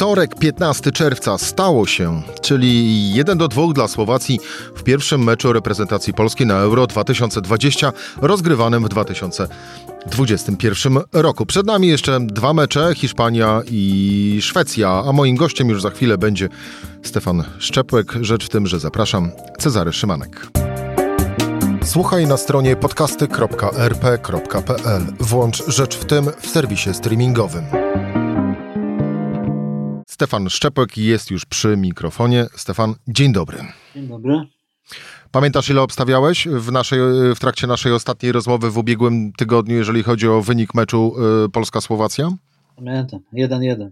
Wtorek, 15 czerwca stało się, czyli 1 do 2 dla Słowacji w pierwszym meczu reprezentacji Polski na Euro 2020 rozgrywanym w 2021 roku. Przed nami jeszcze dwa mecze, Hiszpania i Szwecja, a moim gościem już za chwilę będzie Stefan Szczepłek. Rzecz w tym, że zapraszam Cezary Szymanek. Słuchaj na stronie podcasty.rp.pl. Włącz Rzecz w tym w serwisie streamingowym. Stefan Szczepek jest już przy mikrofonie. Stefan, dzień dobry. Dzień dobry. Pamiętasz, ile obstawiałeś w, naszej, w trakcie naszej ostatniej rozmowy w ubiegłym tygodniu, jeżeli chodzi o wynik meczu y, Polska-Słowacja? Pamiętam, 1-1.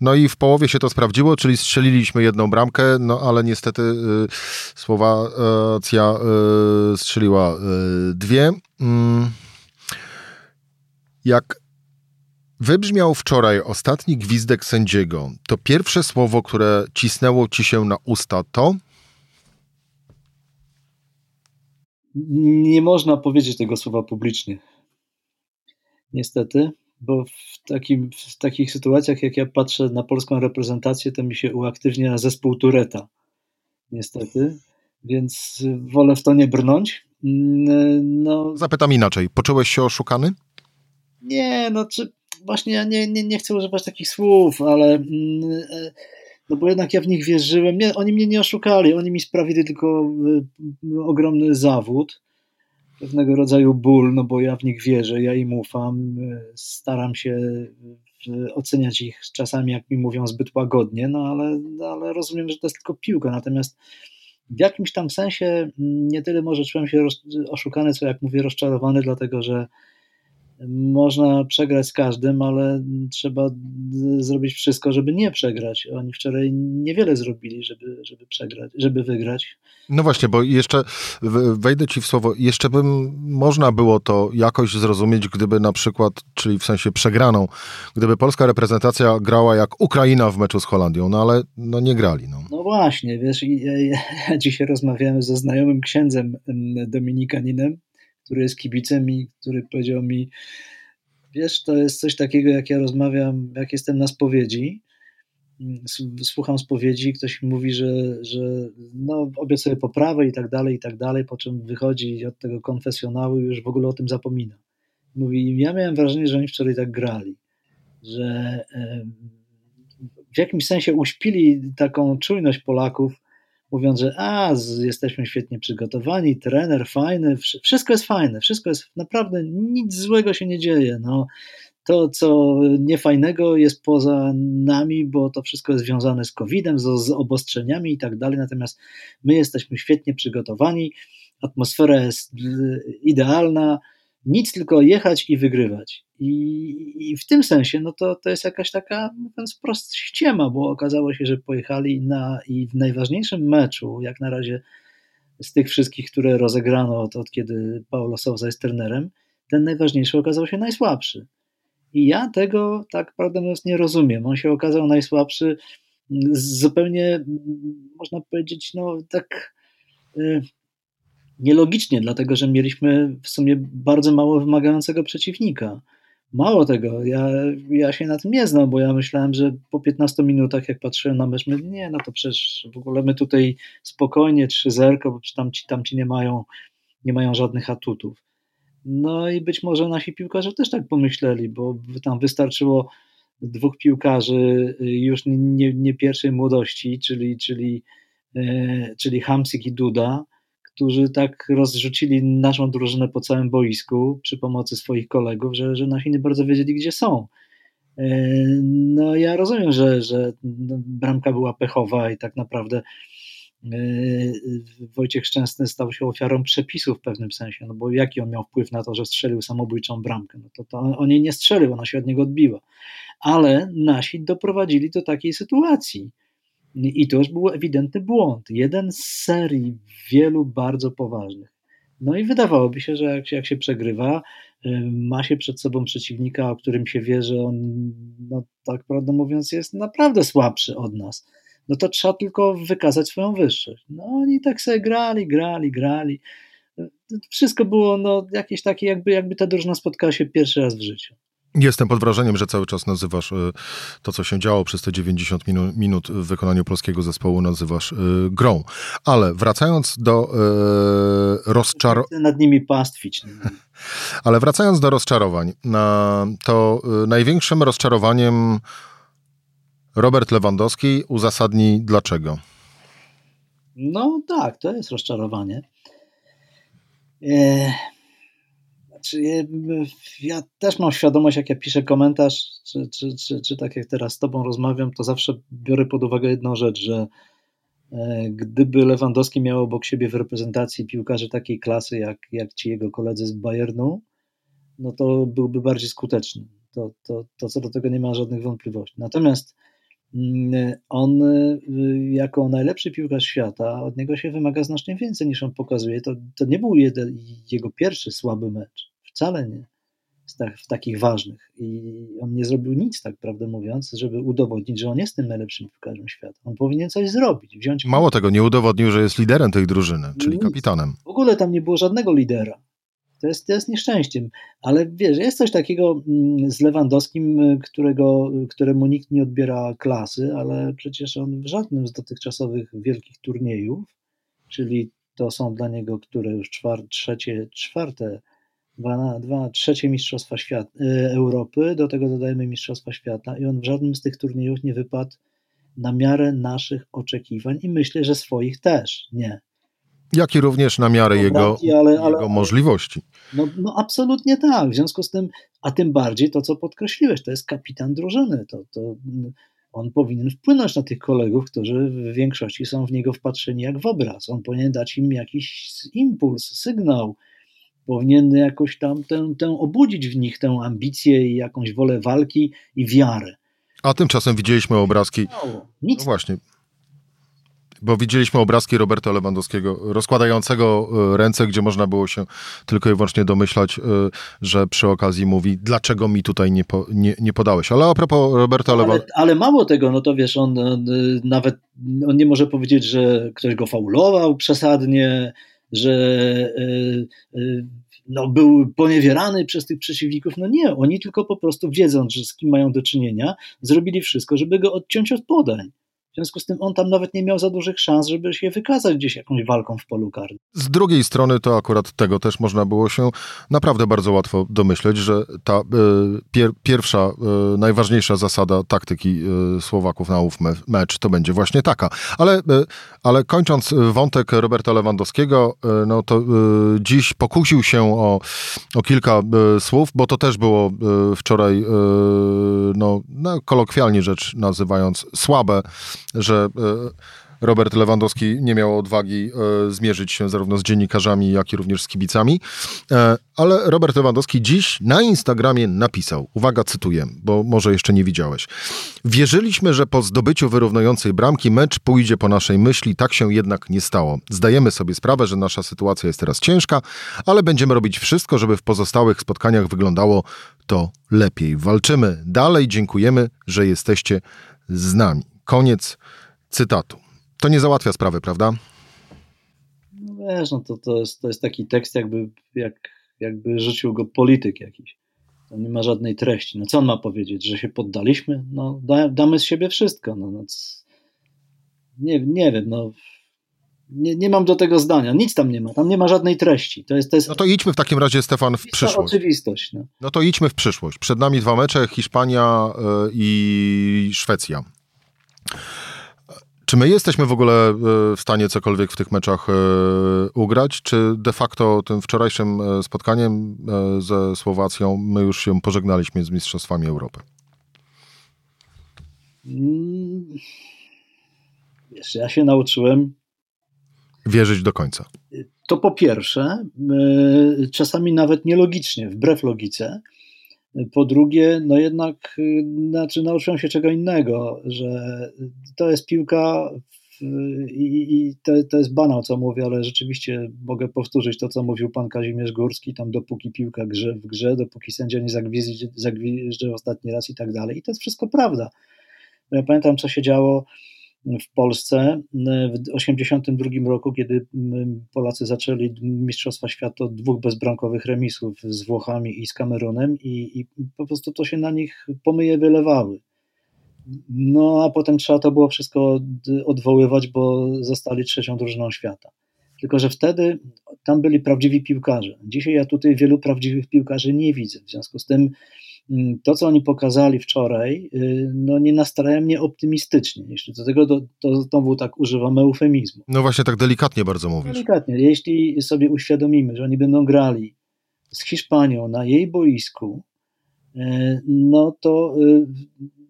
No i w połowie się to sprawdziło, czyli strzeliliśmy jedną bramkę, no ale niestety y, Słowacja y, strzeliła y, dwie. Mm. Jak Wybrzmiał wczoraj ostatni gwizdek sędziego. To pierwsze słowo, które cisnęło ci się na usta, to? Nie można powiedzieć tego słowa publicznie. Niestety, bo w, takim, w takich sytuacjach, jak ja patrzę na polską reprezentację, to mi się uaktywnia zespół Tureta. Niestety, więc wolę w to nie brnąć. No, Zapytam inaczej. Poczułeś się oszukany? Nie, no czy właśnie ja nie, nie, nie chcę używać takich słów, ale mm, e, no bo jednak ja w nich wierzyłem. Nie, oni mnie nie oszukali, oni mi sprawili tylko e, ogromny zawód, pewnego rodzaju ból, no bo ja w nich wierzę, ja im ufam, e, staram się oceniać ich czasami, jak mi mówią, zbyt łagodnie, no ale, no ale rozumiem, że to jest tylko piłka, natomiast w jakimś tam sensie mm, nie tyle może czułem się oszukany, co jak mówię rozczarowany, dlatego że można przegrać z każdym, ale trzeba zrobić wszystko, żeby nie przegrać. Oni wczoraj niewiele zrobili, żeby, żeby przegrać, żeby wygrać. No właśnie, bo jeszcze wejdę ci w słowo, jeszcze bym można było to jakoś zrozumieć, gdyby na przykład, czyli w sensie przegraną, gdyby polska reprezentacja grała jak Ukraina w meczu z Holandią, no ale no nie grali. No, no właśnie, wiesz, ja, ja, ja dzisiaj rozmawiałem ze znajomym księdzem Dominikaninem, który jest kibicem i który powiedział mi, wiesz, to jest coś takiego, jak ja rozmawiam, jak jestem na spowiedzi, słucham spowiedzi, ktoś mówi, że, że no, obie poprawę i tak dalej, i tak dalej, po czym wychodzi od tego konfesjonału i już w ogóle o tym zapomina. Mówi, ja miałem wrażenie, że oni wczoraj tak grali, że w jakimś sensie uśpili taką czujność Polaków, mówiąc, że a, jesteśmy świetnie przygotowani, trener fajny, wszystko jest fajne, wszystko jest naprawdę, nic złego się nie dzieje. No, to, co niefajnego jest poza nami, bo to wszystko jest związane z COVID-em, z, z obostrzeniami i tak dalej, natomiast my jesteśmy świetnie przygotowani, atmosfera jest idealna, nic tylko jechać i wygrywać. I, I, w tym sensie, no to, to jest jakaś taka, mówiąc wprost, ściema, bo okazało się, że pojechali na i w najważniejszym meczu, jak na razie z tych wszystkich, które rozegrano od, od kiedy Paulo Sousa jest trenerem, ten najważniejszy okazał się najsłabszy. I ja tego tak prawdę mówiąc nie rozumiem. On się okazał najsłabszy zupełnie, można powiedzieć, no tak y, nielogicznie, dlatego że mieliśmy w sumie bardzo mało wymagającego przeciwnika. Mało tego, ja, ja się na tym nie znam, bo ja myślałem, że po 15 minutach, jak patrzyłem na mecz, my, nie, no to przecież w ogóle my tutaj spokojnie 3-0, bo tamci, tamci nie mają, nie mają żadnych atutów. No i być może nasi piłkarze też tak pomyśleli, bo tam wystarczyło dwóch piłkarzy już nie, nie pierwszej młodości, czyli, czyli, e, czyli Hamsik i Duda, którzy tak rozrzucili naszą drużynę po całym boisku przy pomocy swoich kolegów, że, że nasi nie bardzo wiedzieli, gdzie są. E, no ja rozumiem, że, że bramka była pechowa i tak naprawdę e, Wojciech Szczęsny stał się ofiarą przepisów w pewnym sensie, no bo jaki on miał wpływ na to, że strzelił samobójczą bramkę? No to, to on jej nie strzelił, ona się od niego odbiła. Ale nasi doprowadzili do takiej sytuacji. I to już był ewidentny błąd. Jeden z serii wielu bardzo poważnych. No i wydawałoby się, że jak się, jak się przegrywa, ma się przed sobą przeciwnika, o którym się wie, że on, no tak prawdę mówiąc, jest naprawdę słabszy od nas. no to trzeba tylko wykazać swoją wyższość. No oni tak sobie grali, grali, grali. Wszystko było no, jakieś takie, jakby, jakby ta drużyna spotkała się pierwszy raz w życiu. Jestem pod wrażeniem, że cały czas nazywasz y, to, co się działo przez te 90 minu minut w wykonaniu polskiego zespołu, nazywasz y, grą. Ale wracając do y, rozczarowań. Nad nimi pastwić. Ale wracając do rozczarowań, to największym rozczarowaniem Robert Lewandowski uzasadni dlaczego. No tak, to jest rozczarowanie. E, znaczy, ja też mam świadomość, jak ja piszę komentarz, czy, czy, czy, czy tak jak teraz z Tobą rozmawiam, to zawsze biorę pod uwagę jedną rzecz, że e, gdyby Lewandowski miał obok siebie w reprezentacji piłkarzy takiej klasy, jak, jak ci jego koledzy z Bayernu, no to byłby bardziej skuteczny. To, to, to co do tego nie ma żadnych wątpliwości. Natomiast on y, jako najlepszy piłkarz świata, od niego się wymaga znacznie więcej niż on pokazuje. To, to nie był jeden, jego pierwszy słaby mecz. Wcale nie. W takich ważnych. I on nie zrobił nic, tak prawdę mówiąc, żeby udowodnić, że on jest tym najlepszym piłkarzem świata. On powinien coś zrobić. Wziąć Mało tego, nie udowodnił, że jest liderem tej drużyny, czyli nic. kapitanem. W ogóle tam nie było żadnego lidera. To jest, to jest nieszczęściem. Ale wiesz, jest coś takiego mm, z Lewandowskim, którego, któremu nikt nie odbiera klasy, ale przecież on w żadnym z dotychczasowych wielkich turniejów, czyli to są dla niego, które już czwar, trzecie, czwarte dwa, dwa trzecie Mistrzostwa Świata, y, Europy, do tego dodajemy Mistrzostwa Świata i on w żadnym z tych turniejów nie wypadł na miarę naszych oczekiwań i myślę, że swoich też nie. Jak i również na miarę jego, ale, ale, jego możliwości. No, no absolutnie tak. W związku z tym, a tym bardziej to, co podkreśliłeś, to jest kapitan drużyny. To, to on powinien wpłynąć na tych kolegów, którzy w większości są w niego wpatrzeni jak w obraz. On powinien dać im jakiś impuls, sygnał, powinien jakoś tam tę, tę obudzić w nich tę ambicję i jakąś wolę walki i wiarę. A tymczasem widzieliśmy obrazki. No, nic. No właśnie. Bo widzieliśmy obrazki Roberta Lewandowskiego rozkładającego e, ręce, gdzie można było się tylko i wyłącznie domyślać, e, że przy okazji mówi, dlaczego mi tutaj nie, po, nie, nie podałeś. Ale a propos Roberta Lewandowskiego. Ale, ale, mało tego, no to wiesz, on, on nawet on nie może powiedzieć, że ktoś go faulował przesadnie, że e, e, no, był poniewierany przez tych przeciwników. No nie, oni tylko po prostu wiedząc, że z kim mają do czynienia, zrobili wszystko, żeby go odciąć od podań. Związku z tym on tam nawet nie miał za dużych szans, żeby się wykazać gdzieś jakąś walką w polu karnym. Z drugiej strony to akurat tego też można było się naprawdę bardzo łatwo domyśleć, że ta y, pier, pierwsza, y, najważniejsza zasada taktyki y, Słowaków na ów me, mecz to będzie właśnie taka. Ale, ale kończąc wątek Roberta Lewandowskiego, no to dziś pokusił się o, o kilka słów, bo to też było wczoraj, no, no kolokwialnie rzecz nazywając, słabe że e, Robert Lewandowski nie miał odwagi e, zmierzyć się zarówno z dziennikarzami, jak i również z kibicami. E, ale Robert Lewandowski dziś na Instagramie napisał, uwaga, cytuję, bo może jeszcze nie widziałeś. Wierzyliśmy, że po zdobyciu wyrównującej bramki mecz pójdzie po naszej myśli, tak się jednak nie stało. Zdajemy sobie sprawę, że nasza sytuacja jest teraz ciężka, ale będziemy robić wszystko, żeby w pozostałych spotkaniach wyglądało to lepiej. Walczymy dalej, dziękujemy, że jesteście z nami. Koniec cytatu. To nie załatwia sprawy, prawda? No wiesz, no to, to, jest, to jest taki tekst, jakby, jak, jakby rzucił go polityk jakiś. To nie ma żadnej treści. No co on ma powiedzieć, że się poddaliśmy? No da, damy z siebie wszystko. No, no, nie, nie wiem, no nie, nie mam do tego zdania. Nic tam nie ma. Tam nie ma żadnej treści. To jest, to jest... No to idźmy w takim razie, Stefan, w przyszłość. oczywistość. No. no to idźmy w przyszłość. Przed nami dwa mecze, Hiszpania y, i Szwecja. Czy my jesteśmy w ogóle e, w stanie cokolwiek w tych meczach e, ugrać, czy de facto tym wczorajszym e, spotkaniem ze Słowacją my już się pożegnaliśmy z Mistrzostwami Europy? Mm. Wiesz, ja się nauczyłem wierzyć do końca. To po pierwsze, czasami nawet nielogicznie, wbrew logice, po drugie, no jednak y, znaczy nauczyłem się czego innego, że to jest piłka i, i to, to, jest banał, co mówię, ale rzeczywiście mogę powtórzyć to, co mówił pan Kazimierz Górski, tam dopóki piłka grze, w grze, dopóki sędzia nie zagwizdże ostatni raz i tak dalej. I to jest wszystko prawda. Ja pamiętam, co się działo w Polsce w 1982 roku, kiedy Polacy zaczęli Mistrzostwa Świata od dwóch bezbramkowych remisów z Włochami i z Kamerunem i, i po prostu to się na nich pomyje wylewały. No a potem trzeba to było wszystko odwoływać, bo zostali trzecią drużyną świata. Tylko, że wtedy tam byli prawdziwi piłkarze. Dzisiaj ja tutaj wielu prawdziwych piłkarzy nie widzę. W związku z tym to, co oni pokazali wczoraj, y, no nie nastraja mnie optymistycznie. Jeśli do tego to, to znowu tak używam eufemizmu. No właśnie tak delikatnie bardzo mówisz. Delikatnie. Jeśli sobie uświadomimy, że oni będą grali z Hiszpanią na jej boisku, y, no to y,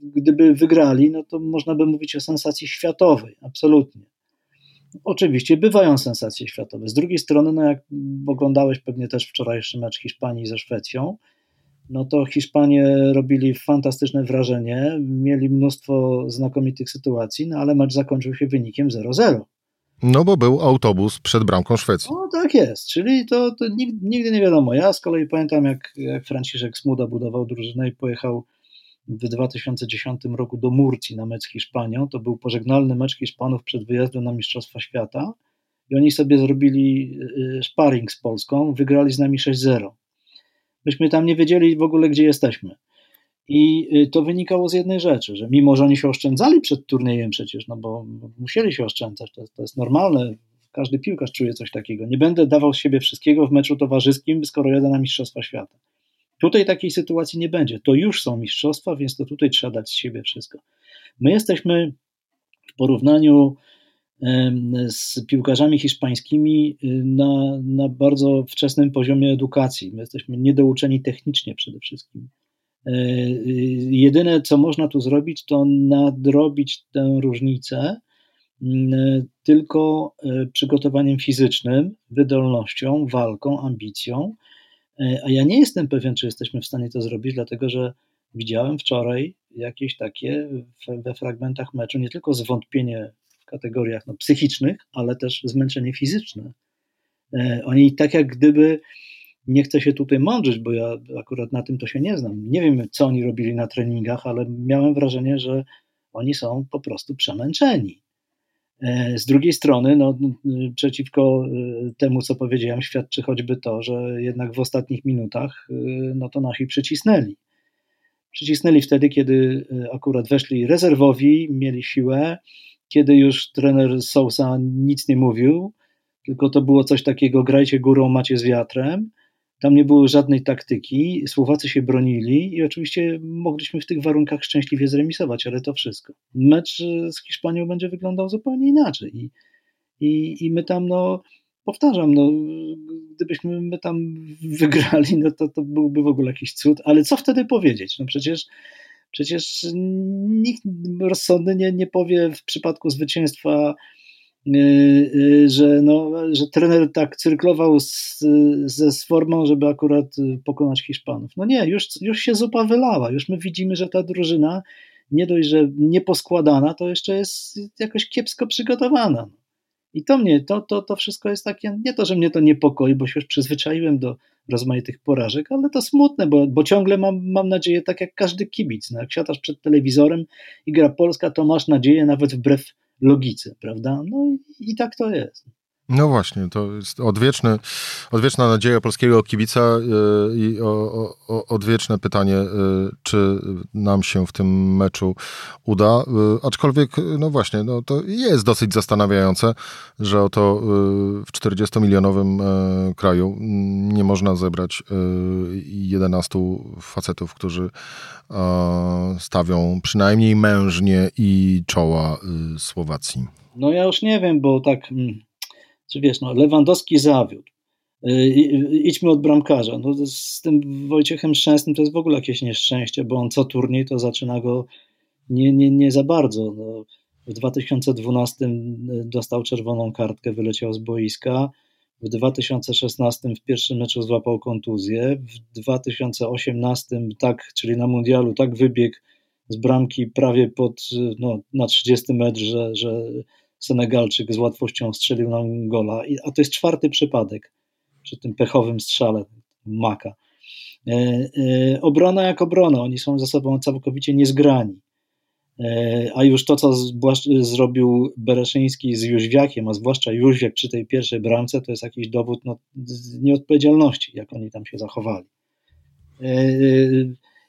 gdyby wygrali, no to można by mówić o sensacji światowej, absolutnie. Oczywiście bywają sensacje światowe. Z drugiej strony, no jak oglądałeś pewnie też wczorajszy mecz Hiszpanii ze Szwecją, no to Hiszpanie robili fantastyczne wrażenie, mieli mnóstwo znakomitych sytuacji, no ale mecz zakończył się wynikiem 0-0. No bo był autobus przed bramką Szwecji. No tak jest, czyli to, to nigdy, nigdy, nie wiadomo. Ja z kolei pamiętam, jak, jak Franciszek Smuda budował drużynę i pojechał w 2010 roku do Murcji na mecz z Hiszpanią. To był pożegnalny mecz Hiszpanów przed wyjazdem na Mistrzostwa Świata i oni sobie zrobili y, sparring z Polską, wygrali z nami 6-0. Myśmy tam nie wiedzieli w ogóle, gdzie jesteśmy. I y, to wynikało z jednej rzeczy, że mimo, że oni się oszczędzali przed turniejem przecież, no bo musieli się oszczędzać, to, to jest normalne, każdy piłkarz czuje coś takiego. Nie będę dawał z siebie wszystkiego w meczu towarzyskim, skoro jadę na Mistrzostwa Świata. Tutaj takiej sytuacji nie będzie. To już są mistrzostwa, więc to tutaj trzeba dać z siebie wszystko. My jesteśmy w porównaniu z piłkarzami hiszpańskimi y, na, na bardzo wczesnym poziomie edukacji. My jesteśmy niedouczeni technicznie przede wszystkim. E, y, jedyne, co można tu zrobić, to nadrobić tę różnicę mm, tylko e, przygotowaniem fizycznym, wydolnością, walką, ambicją E, a ja nie jestem pewien, czy jesteśmy w stanie to zrobić, dlatego że widziałem wczoraj jakieś takie we fragmentach meczu nie tylko zwątpienie kategoriach no, psychicznych, ale też zmęczenie fizyczne. E, oni tak jak gdyby, nie chcę się tutaj mądrzyć, bo ja akurat na tym to się nie znam. Nie wiem, co oni robili na treningach, ale miałem wrażenie, że oni są po prostu przemęczeni. E, z drugiej strony, no, przeciwko e, temu, co powiedziałem, świadczy choćby to, że jednak w ostatnich minutach no to nasi przycisnęli. Przycisnęli wtedy, kiedy akurat weszli rezerwowi, mieli siłę, kiedy już trener Sousa nic nie mówił, tylko to było coś takiego, grajcie górą, macie z wiatrem. Tam nie było żadnej taktyki, Słowacy się bronili i oczywiście mogliśmy w tych warunkach szczęśliwie zremisować, ale to wszystko. Mecz z Hiszpanią będzie wyglądał zupełnie inaczej i, i, i my tam, no powtarzam, no, gdybyśmy my tam wygrali, no to, to byłby w ogóle jakiś cud, ale co wtedy powiedzieć? No przecież Przecież nikt rozsądny nie, nie powie w przypadku zwycięstwa Y, y, że, no, że trener tak cyrklował z, ze formą, żeby akurat y, pokonać Hiszpanów. No nie, już, już się zupa wylała, już my widzimy, że ta drużyna nie dość, że nie poskładana, to jeszcze jest jakoś kiepsko przygotowana. I to mnie, to, to, to wszystko jest takie, nie to, że mnie to niepokoi, bo się już przyzwyczaiłem do rozmaitych porażek, ale to smutne, bo, bo ciągle mam, mam nadzieję, tak jak każdy kibic, no jak siadasz przed telewizorem i gra Polska, to masz nadzieję nawet wbrew logice, prawda? No i, i tak to jest. No właśnie, to jest odwieczny, odwieczna nadzieja polskiego kibica yy, i o, o, odwieczne pytanie, yy, czy nam się w tym meczu uda. Yy, aczkolwiek, no właśnie, no to jest dosyć zastanawiające, że oto w 40-milionowym kraju nie można zebrać 11 facetów, którzy stawią przynajmniej mężnie i czoła Słowacji. No ja już nie wiem, bo tak mm, czy wiesz, no, Lewandowski zawiódł. Y, idźmy od bramkarza. No, z tym Wojciechem Szczęsnym to jest w ogóle jakieś nieszczęście, bo on co turniej to zaczyna go nie, nie, nie za bardzo. No, w 2012 y, dostał czerwoną kartkę, wyleciał z boiska. W 2016 w pierwszym meczu złapał kontuzję. W 2018 tak, czyli na mundialu, tak wybiegł z bramki prawie pod, no, na 30 metr, że, że Senegalczyk z łatwością strzelił nam gola, a to jest czwarty przypadek przy tym pechowym strzale Maka. E, e, obrona jak obrona, oni są ze sobą całkowicie niezgrani. E, a już to, co zrobił Bereszyński z Jóźwiakiem, a zwłaszcza Jóźwiak przy tej pierwszej bramce, to jest jakiś dowód no, nieodpowiedzialności, jak oni tam się zachowali.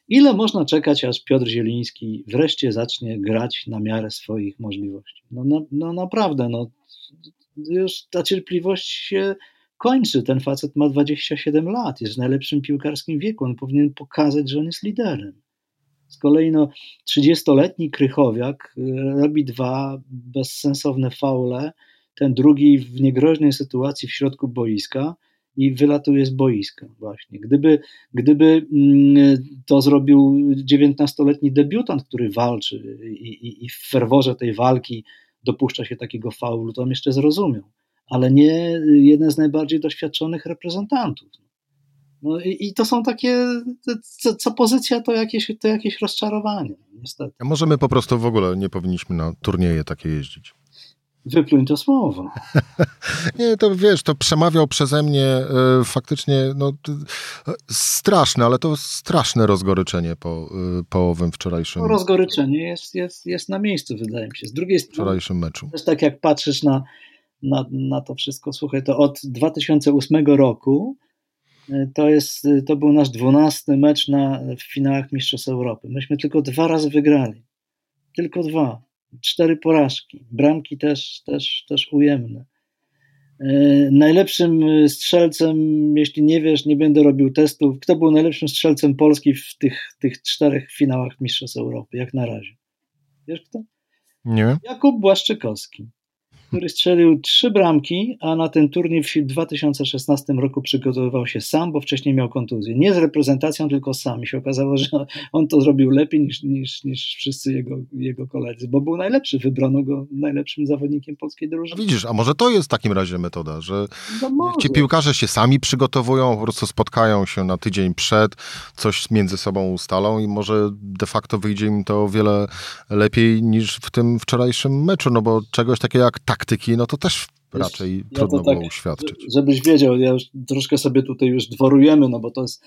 Ile można czekać, aż Piotr Zieliński wreszcie zacznie grać na miarę swoich możliwości? No, no, no naprawdę, no, już ta cierpliwość się kończy. Ten facet ma 27 lat, jest w najlepszym piłkarskim wieku. On powinien pokazać, że on jest liderem. Z kolei no, 30-letni Krychowiak y, robi dwa bezsensowne faule, ten drugi w niegroźnej sytuacji w środku boiska i wylatuje z boiska właśnie. Gdyby, gdyby mm, to zrobił 19-letni debiutant, który walczy i, i, i w ferworze tej walki dopuszcza się takiego faulu, to on jeszcze zrozumiał, ale nie jeden z najbardziej doświadczonych reprezentantów. No i, i to są takie, co, co, pozycja to jakieś, to jakieś rozczarowanie, niestety. A po prostu w ogóle nie powinniśmy na turnieje takie jeździć? Wypluń to słowo. nie, to wiesz, to przemawiał przeze mnie y, faktycznie no, y, straszne, ale to straszne rozgoryczenie po, y, wczorajszym. To rozgoryczenie jest, jest, jest na miejscu, wydaje mi się. Z drugiej strony. Wczorajszym meczu. Jest tak, jak patrzysz na, na, na to wszystko, słuchaj, to od 2008 roku to, jest, to był nasz dwunasty mecz na, w finałach Mistrzostw Europy. Myśmy tylko dwa razy wygrali. Tylko dwa. Cztery porażki. Bramki też, też, też ujemne. E, najlepszym strzelcem, jeśli nie wiesz, nie będę robił testów, kto był najlepszym strzelcem Polski w tych, tych czterech finałach Mistrzostw Europy, jak na razie? Wiesz kto? Nie. Jakub Błaszczykowski który strzelił trzy bramki, a na ten turniej w 2016 roku przygotowywał się sam, bo wcześniej miał kontuzję. Nie z reprezentacją, tylko sam. I się okazało, że on to zrobił lepiej niż, niż, niż wszyscy jego, jego koledzy, bo był najlepszy. Wybrano go najlepszym zawodnikiem polskiej drużyny. No widzisz, a może to jest w takim razie metoda, że no ci piłkarze się sami przygotowują, po prostu spotkają się na tydzień przed, coś między sobą ustalą i może de facto wyjdzie im to o wiele lepiej niż w tym wczorajszym meczu, no bo czegoś takiego jak tak taktyki, no to też raczej ja trudno tak, było uświadczyć. Żebyś wiedział, ja już troszkę sobie tutaj już dworujemy, no bo to jest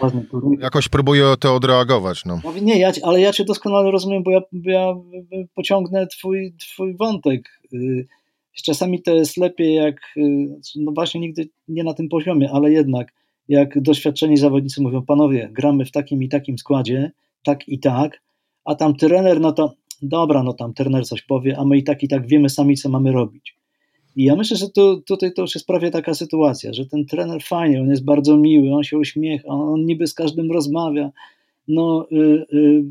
ważny turniej. Jakoś próbuję to odreagować, no. no nie, ja, ale ja cię doskonale rozumiem, bo ja, ja pociągnę twój, twój wątek. Y, czasami to jest lepiej, jak, y, no właśnie nigdy nie na tym poziomie, ale jednak jak doświadczeni zawodnicy mówią, panowie, gramy w takim i takim składzie, tak i tak, a tam trener, no to dobra, no tam trener coś powie, a my i tak i tak wiemy sami, co mamy robić. I ja myślę, że tu, tutaj to już jest prawie taka sytuacja, że ten trener fajnie, on jest bardzo miły, on się uśmiecha, on niby z każdym rozmawia, no, yy,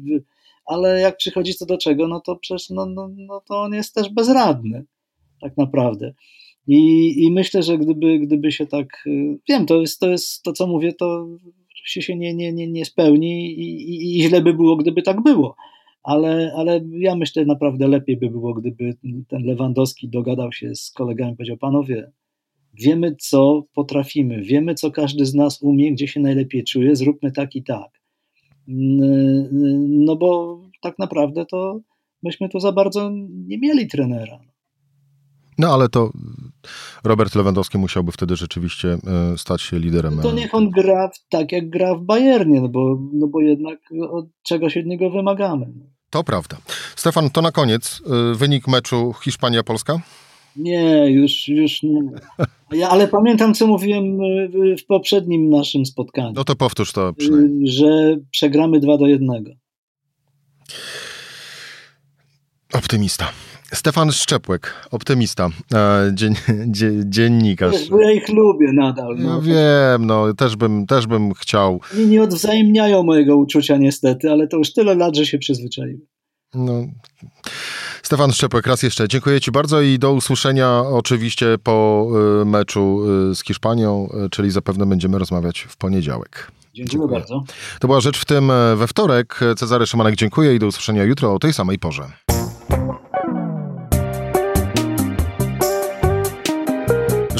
yy, ale jak przychodzi co do czego, no to przecież no, no, no to on jest też bezradny, tak naprawdę. I, i myślę, że gdyby, gdyby się tak, yy, wiem, to jest, to jest to, co mówię, to się nie, nie, nie, nie spełni i, i, i źle by było, gdyby tak było ale, ale ja myślę naprawdę lepiej by było, gdyby ten Lewandowski dogadał się z kolegami powiedział, panowie, wiemy co potrafimy, wiemy co każdy z nas umie, gdzie się najlepiej czuje, zróbmy tak i tak. No bo tak naprawdę to myśmy tu za bardzo nie mieli trenera. No ale to Robert Lewandowski musiałby wtedy rzeczywiście e, stać się liderem. To niech on gra tak, jak gra w Bayernie, no bo, no bo jednak od czegoś od niego wymagamy. To prawda. Stefan, to na koniec y, wynik meczu Hiszpania-Polska? Nie, już, już nie. Ja, ale pamiętam, co mówiłem y, w poprzednim naszym spotkaniu. No to powtórz to przynajmniej. Y, że przegramy 2 do 1. Optymista. Stefan Szczepłek, optymista, e, dzien, dziennikarz. Bo ja ich lubię nadal. No. Ja wiem, no też bym, też bym chciał. Nie, nie odwzajemniają mojego uczucia niestety, ale to już tyle lat, że się przyzwyczaiłem. No. Stefan Szczepłek, raz jeszcze dziękuję Ci bardzo i do usłyszenia oczywiście po e, meczu e, z Hiszpanią, czyli zapewne będziemy rozmawiać w poniedziałek. Dziękuję, dziękuję, bardzo. To była rzecz w tym we wtorek. Cezary Szymanek, dziękuję i do usłyszenia jutro o tej samej porze.